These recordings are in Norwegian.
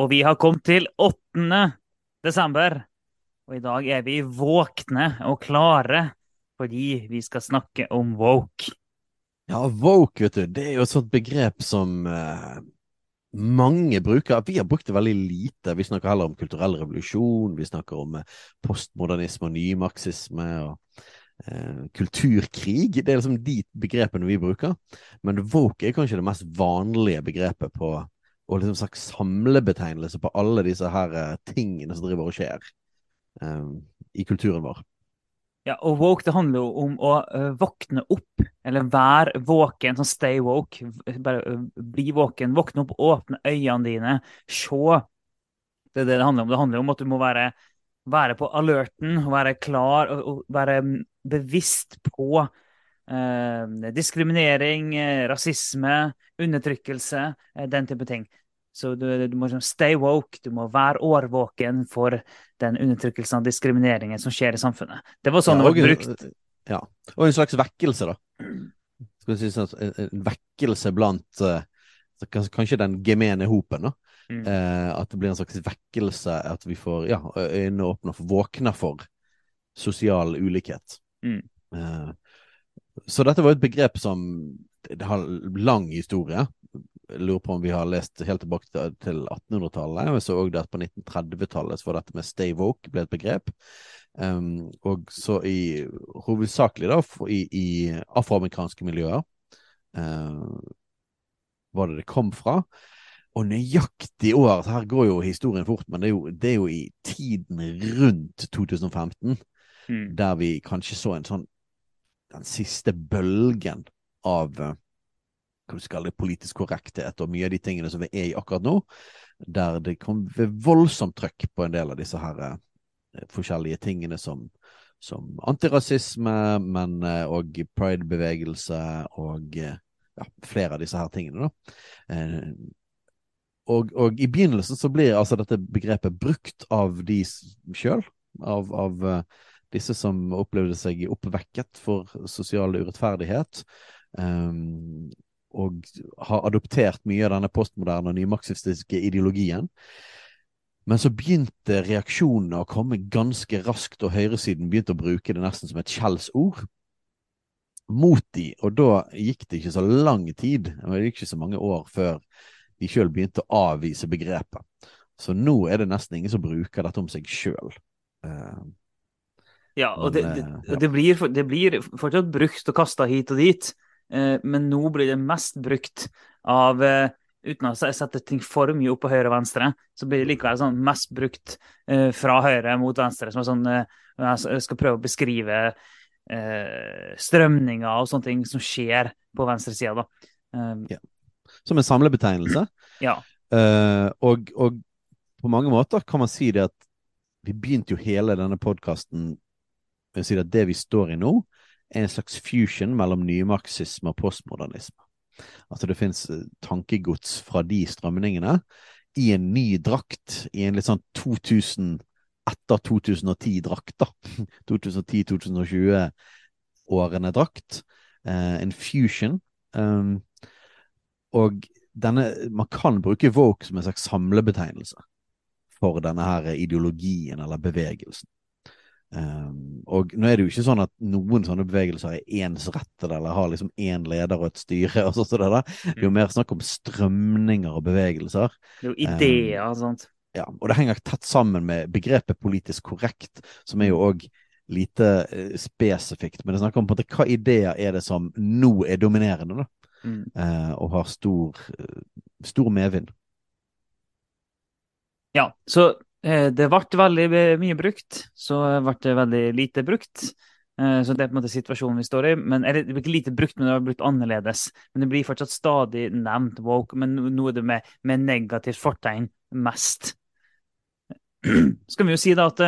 Og vi har kommet til 8. desember. Og i dag er vi våkne og klare fordi vi skal snakke om woke. Ja, woke, vet du, det er jo et sånt begrep som eh, mange bruker. Vi har brukt det veldig lite. Vi snakker heller om kulturell revolusjon, vi snakker om eh, postmodernisme og nymarxisme og eh, kulturkrig. Det er liksom de begrepene vi bruker. Men woke er kanskje det mest vanlige begrepet på og liksom sagt samlebetegnelse på alle disse her eh, tingene som driver og skjer um, i kulturen vår. Ja, og woke det handler jo om å uh, våkne opp, eller være våken, sånn stay woke. Bare uh, bli våken, våkne opp, åpne øynene dine, se. Det er det det handler om. Det handler om at du må være, være på alerten, være klar og, og være bevisst på diskriminering, rasisme, undertrykkelse, den type ting. Så du, du, må liksom stay woke, du må være årvåken for den undertrykkelsen og diskrimineringen som skjer i samfunnet. Det var sånn ja, det var brukt. Ja, og en slags vekkelse, da. Si sånn, En vekkelse blant kanskje den gemene hopen, da. Mm. At det blir en slags vekkelse, at vi får ja, øynene åpne og våkne for sosial ulikhet. Mm. Uh, så dette var et begrep som det har lang historie Jeg lurer på om vi har lest helt tilbake til 1800-tallet. Vi så òg at på 1930-tallet var dette med stay woke ble et begrep. Um, og så i hovedsakelig da i, i afroamerikanske miljøer uh, var det det kom fra. Og nøyaktig år Her går jo historien fort, men det er jo, det er jo i tiden rundt 2015 mm. der vi kanskje så en sånn den siste bølgen av uh, hva du skal det, politisk korrekthet og mye av de tingene som vi er i akkurat nå, der det kom voldsomt trøkk på en del av disse her eh, forskjellige tingene som, som antirasisme, men òg eh, pride-bevegelse og eh, ja, flere av disse her tingene. da. Eh, og, og, i begynnelsen så blir altså dette begrepet brukt av de sjøl, av, av disse som opplevde seg oppvekket for sosial urettferdighet. Um, og har adoptert mye av denne postmoderne og nymarxistiske ideologien. Men så begynte reaksjonene å komme ganske raskt, og høyresiden begynte å bruke det nesten som et skjellsord mot de, og da gikk det ikke så lang tid, det gikk ikke så mange år før de sjøl begynte å avvise begrepet. Så nå er det nesten ingen som bruker dette om seg sjøl. Ja, og det, det, eh, det, blir, det, blir, fortsatt brukt og kasta hit og dit. Eh, men nå blir det mest brukt av eh, Uten å sette ting for mye opp på høyre og venstre, så blir det likevel sånn mest brukt fra høyre mot venstre. Som er sånn Jeg skal prøve å beskrive strømninger og sånne ting som skjer på venstresida, da. Ja. Som en samlebetegnelse. ja. og, og på mange måter kan man si det at vi begynte jo hele denne podkasten med å si at det vi står i nå, er en slags fusion mellom nymarxisme og postmodernisme. Altså det fins eh, tankegods fra de strømningene i en ny drakt, i en litt sånn 2000 etter 2010-drakt, da. 2010-2020-årene drakt. Eh, en fusion. Um, og denne Man kan bruke Vogue som en slags samlebetegnelse for denne her ideologien eller bevegelsen. Um, og nå er det jo ikke sånn at noen sånne bevegelser er ensrettede eller har liksom én leder og et styre. og sånt, det, det er jo mm. mer snakk om strømninger og bevegelser. Det er jo ideer og sånt. Ja, og det henger tett sammen med begrepet politisk korrekt, som er jo òg lite uh, spesifikt. Men det snakker om på en måte hva ideer er det som nå er dominerende, da. Mm. Uh, og har stor, uh, stor medvind. Ja, så det ble veldig mye brukt, så ble det veldig lite brukt. Eh, så det er på en måte situasjonen vi står i. Men, eller, det blir ikke lite brukt, men det har blitt annerledes. Men det blir fortsatt stadig nevnt woke, men nå er det med, med negativt fortegn mest. Så kan vi jo si da at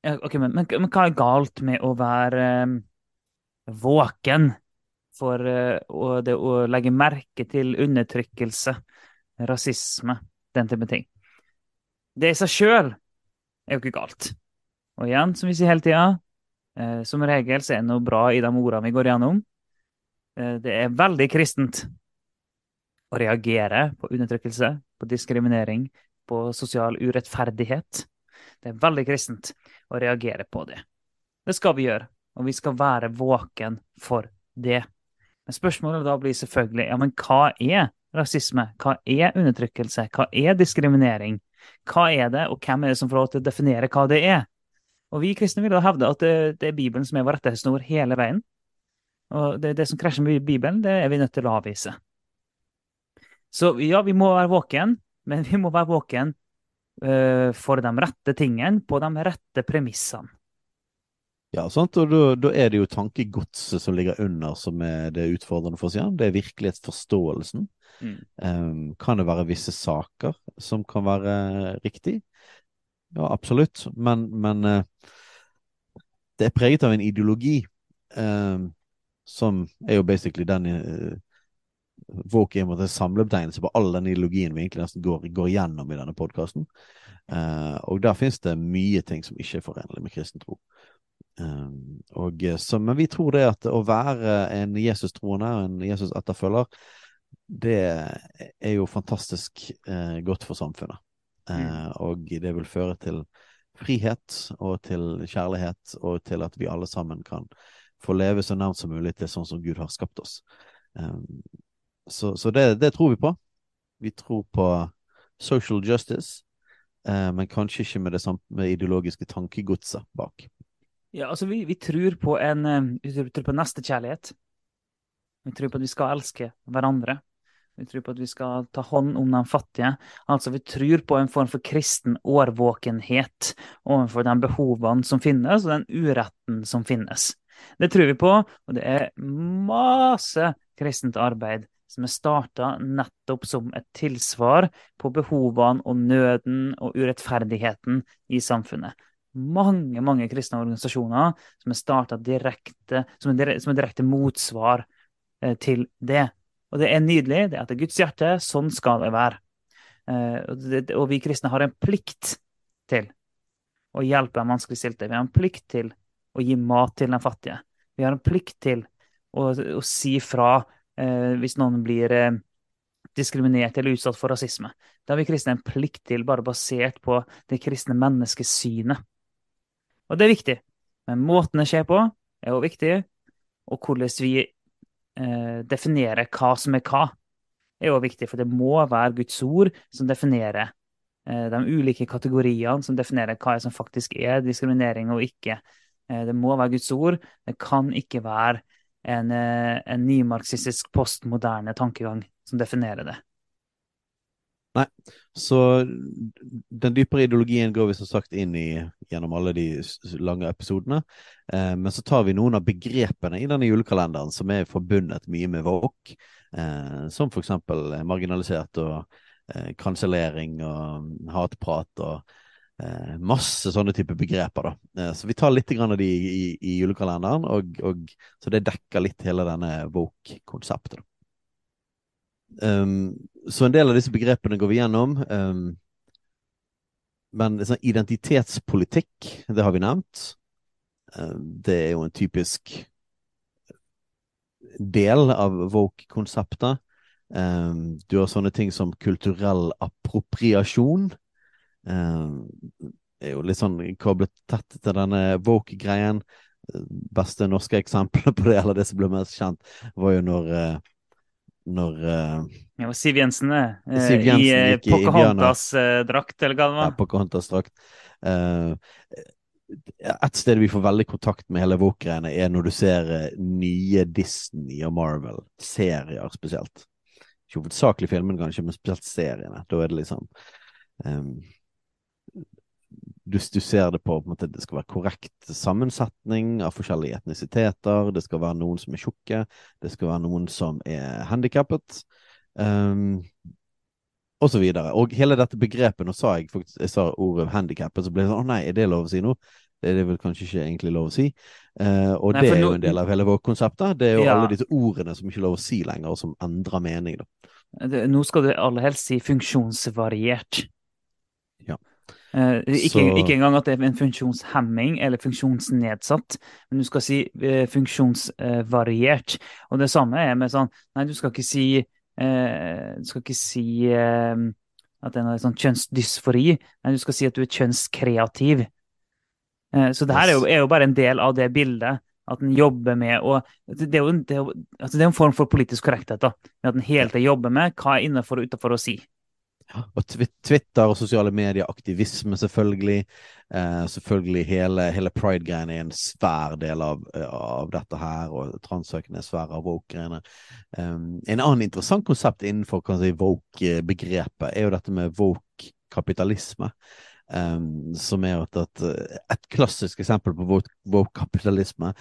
Ok, men, men, men hva er galt med å være um, våken for uh, det å legge merke til undertrykkelse, rasisme, den type ting? Det i seg sjøl er jo ikke galt. Og igjen, som vi sier hele tida, eh, som regel så er det noe bra i de ordene vi går gjennom. Eh, det er veldig kristent å reagere på undertrykkelse, på diskriminering, på sosial urettferdighet. Det er veldig kristent å reagere på det. Det skal vi gjøre, og vi skal være våken for det. Men spørsmålet da blir selvfølgelig ja, men hva er rasisme? Hva er undertrykkelse? Hva er diskriminering? Hva er det, og hvem er det som får lov til å definere hva det er? Og Vi kristne vil da hevde at det, det er Bibelen som er vår rettesnor hele veien. Og det, det som krasjer med Bibelen, det er vi nødt til å avvise. Så ja, vi må være våken, men vi må være våken uh, for de rette tingene på de rette premissene. Ja, sant? og da, er det jo tankegodset som ligger under som er det utfordrende for oss igjen. Det er virkelighetsforståelsen. Mm. Um, kan det være visse saker som kan være riktig? Ja, absolutt. Men, men uh, det er preget av en ideologi uh, som er jo basically den uh, Våk er en samlebetegnelse på all den ideologien vi egentlig nesten går, går gjennom i denne podkasten. Uh, og der finnes det mye ting som ikke er forenlig med kristen tro. Um, og, så, men vi tror det at å være en Jesus-troende, en Jesus-etterfølger, det er jo fantastisk eh, godt for samfunnet. Eh, mm. Og det vil føre til frihet og til kjærlighet, og til at vi alle sammen kan få leve så nært som mulig til sånn som Gud har skapt oss. Eh, så, så det, det, tror vi på. Vi tror på social justice, uh, men kanskje ikke med det samme ideologiske tankegodset bak. Ja, altså vi, vi, tror på en eh, vi tror på nestekjærlighet. Vi tror på at vi skal elske hverandre. Vi tror på at vi skal ta hånd om de fattige. Altså, vi tror på en form for kristen årvåkenhet overfor de behovene som finnes, og den uretten som finnes. Det tror vi på, og det er masse kristent arbeid som er starta nettopp som et tilsvar på behovene og nøden og urettferdigheten i samfunnet mange mange kristne organisasjoner som er starta direkte, som, som er direkte motsvar eh, til det. Og det er nydelig. Det er etter Guds hjerte. Sånn skal det være. Eh, og, vi kristne har en plikt til å hjelpe en vanskeligstilte. Vi har en plikt til å gi mat til de fattige. Vi har en plikt til å, å si fra eh, hvis noen blir diskriminert eller utsatt for rasisme. Det har vi kristne en plikt til, bare basert på det kristne menneskesynet. Og det er viktig. Men måten det skjer på, er også viktig. Og hvordan vi eh, definerer hva som er hva, er også viktig. For det må være Guds ord som definerer eh, de ulike kategoriene, som definerer hva som faktisk er diskriminering og ikke. Eh, det må være Guds ord. Det kan ikke være en, eh, en nymarxistisk postmoderne tankegang som definerer det. Nei, så den dypere ideologien går vi som sagt inn i gjennom alle de lange episodene. Eh, men så tar vi noen av begrepene i denne julekalenderen som er forbundet mye med våk. Eh, som for eksempel marginalisert og eh, kansellering og hatprat og eh, masse sånne type begreper. da. Eh, så vi tar litt av de i, i julekalenderen, og, og, så det dekker litt hele denne wok-konseptet. Um, så en del av disse begrepene går vi gjennom. Um, men sånn identitetspolitikk, det har vi nevnt. Um, det er jo en typisk del av woke-konseptet. Um, du har sånne ting som kulturell appropriasjon. Um, er jo litt sånn koblet tett til denne woke-greien. Beste norske eksempelet på det, eller det som ble mest kjent, var jo når uh, når uh, ja, Siv Jensen. Uh, Siv Jensen I uh, Pocahontas-drakt, eller hva det var. Ja, Pocahontas-drakt. et sted vi får veldig kontakt med hele Woke-greiene, er når du ser nye Disney og Marvel-serier spesielt. Ikke hovedsakelig filmen, kanskje, men spesielt seriene. Da er det liksom um, du, du ser det på, på måte, det skal være korrekt sammensetning av forskjellige etnisiteter, det skal være noen som er tjukke, det skal være noen som er handikappet. Um, og så videre. Og hele dette begrepet, nå sa jeg faktisk jeg sa ordet handikappet, så ble det sånn Å nei, er det lov å si nå? Det er det vel kanskje ikke egentlig lov å si. Uh, og nei, det er jo en del av hele vårt konsept. Det er jo ja. alle disse ordene som ikke er lov å si lenger, og som endrer mening, da. Nå skal du aller helst si funksjonsvariert. Uh, ikke, ikke, engang at det er en funksjonshemming eller funksjonsnedsatt, men du skal si uh, funksjonsvariert. og det samme er med sånn Nei, du skal ikke si Du skal ikke si at det er noe sånn kjønnsdysfori. Nei, du skal si at du er kjønnskreativ. Så det her er jo, er jo, bare en del av det bildet. At en jobber med og Det er jo det er, altså det er en form for politisk korrekthet. da, At en hele tiden jobber med hva er innenfor og utenfor å si. Og Twitter og sosiale medier, aktivisme selvfølgelig. Eh, selvfølgelig hele, hele pride-greiene er en svær del av, av, dette her, og transsøkende er svær av woke-greiene. Um, en annen interessant konsept innenfor si, woke-begrepet er jo dette med woke-kapitalisme. Um, som er at, at, eh, Et klassisk eksempel på woke-kapitalisme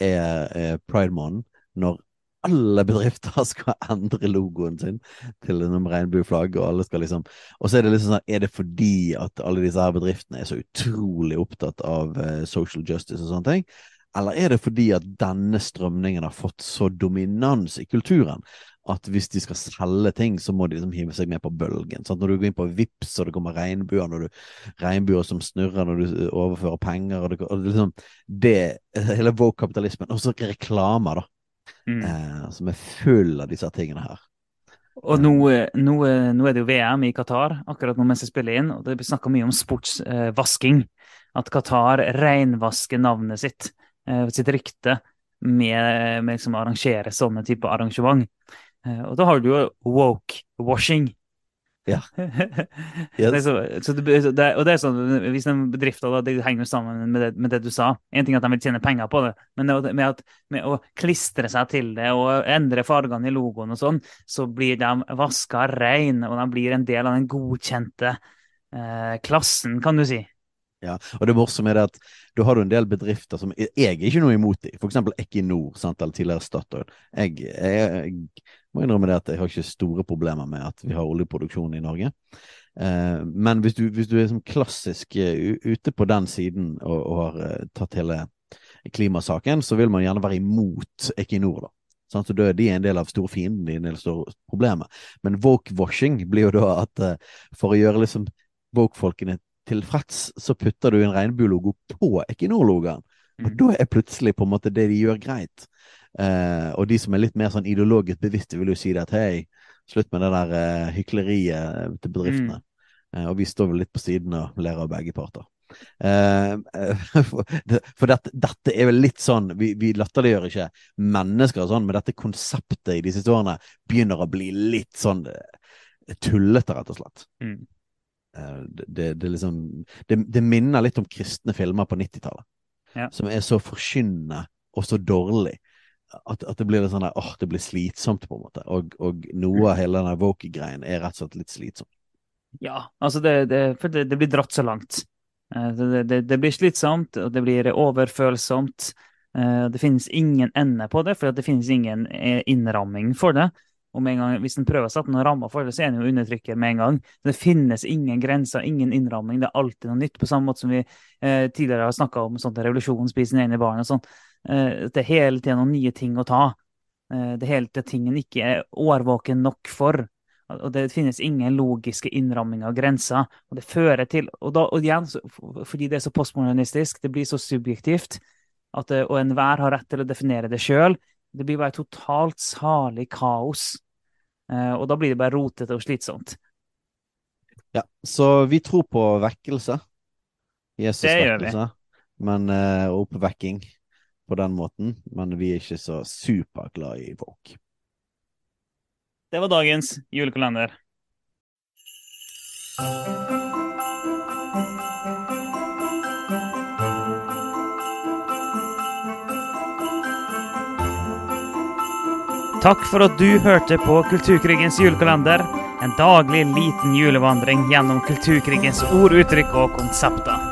er, er pride-måneden. Når alle bedrifter skal endre logoen sin til en regnbueflagg, og alle skal liksom Og så er det liksom sånn Er det fordi at alle disse her bedriftene er så utrolig opptatt av uh, social justice og sånne ting? Eller er det fordi at denne strømningen har fått så dominans i kulturen at hvis de skal selge ting, så må de liksom hive seg med på bølgen. Sant? Når du går inn på Vips og det kommer regnbuer, når du, regnbuer som snurrer når du overfører penger og det, og liksom, det Hele woke-kapitalismen. Og så reklamer, da. Mm. Eh, som er full av disse tingene her. Og nå, nå, nå, er det jo VM i Qatar akkurat nå mens jeg spiller inn, og det blir snakka mye om sportsvasking. Eh, at Qatar reinvasker navnet sitt, eh, sitt rykte, med, med liksom å arrangere sånne type arrangement. Eh, og da har du jo woke-washing. Ja. Yes. så, så det, det, og det er sånn, Hvis en bedrift det henger sammen med det, med det, du sa En ting er at de vil tjene penger på det, men det, med, at, med å klistre seg til det og endre fargene i logoen, og sånn, så blir de vaska rein, og de blir en del av den godkjente eh, klassen, kan du si. Ja, og det morsomme er det at du har en del bedrifter som Jeg er ikke noe imot dem. Eksempel Equinor, sant, eller tidligere Statoil. Jeg, jeg, jeg, må innrømme det at jeg har ikke store problemer med at vi har oljeproduksjon i Norge. Eh, men hvis du, hvis du, er som klassisk uh, ute på den siden og, og har uh, tatt hele klimasaken, så vil man gjerne være imot Equinor, da. Sånn, så da er de en del av store fienden din, en del store problemer. Men woke-washing blir jo da at uh, for å gjøre liksom woke-folkene tilfreds, så putter du en regnbuelogo på Equinor-logoen. Og mm. da er plutselig på en måte det de gjør, greit. Uh, og de som er litt mer sånn ideologisk bevisste, vil jo si det at hei, slutt med det der eh, hykleriet til bedriftene. Mm. Eh, og vi står vel litt på siden og ler av begge parter. for, for dette, dette, er vel litt sånn Vi, vi latterliggjør ikke mennesker og sånn, men dette konseptet i de siste årene begynner å bli litt sånn tullete, rett og slett. Mm. Det, det, liksom, det, det, minner litt om kristne filmer på 90-tallet. Ja. Som er så forkynnende og så dårlig at, at, det blir litt sånn der, åh, det blir slitsomt, på en måte. Og, og noe av hele den Woke-greien er rett og slett litt slitsomt. Ja, altså det, det, for det, det blir dratt så langt. Eh, det, det, blir slitsomt, og det blir overfølsomt. Eh, det finnes ingen ende på det, for det finnes ingen eh, innramming for det. Og med en gang, Hvis en prøver å sette noen rammer for det, så er en jo undertrykker med en gang. Det finnes ingen grenser, ingen innramming. Det er alltid noe nytt. På samme måte som vi tidligere har snakka om sånt revolusjonen spise sine egne barn. og sånn. Eh, det er hele tida noen nye ting å ta. Eh, det er hele tida ting en ikke er årvåken nok for. Og det finnes ingen logiske innramminger og grenser. Og det fører til Og, da, og igjen, fordi det er så postmodernistisk, det blir så subjektivt, at, og enhver har rett til å definere det sjøl, det blir bare totalt salig kaos. Og da blir det bare rotete og slitsomt. Ja, så vi tror på vekkelse. Jesus vekkelse. Men uh, oppvekking på den måten, men vi er ikke så superglade i folk. Det var dagens julekalender. Takk for at du hørte på Kulturkrigens julekalender. En daglig liten julevandring gjennom kulturkrigens ord, uttrykk og konsepter.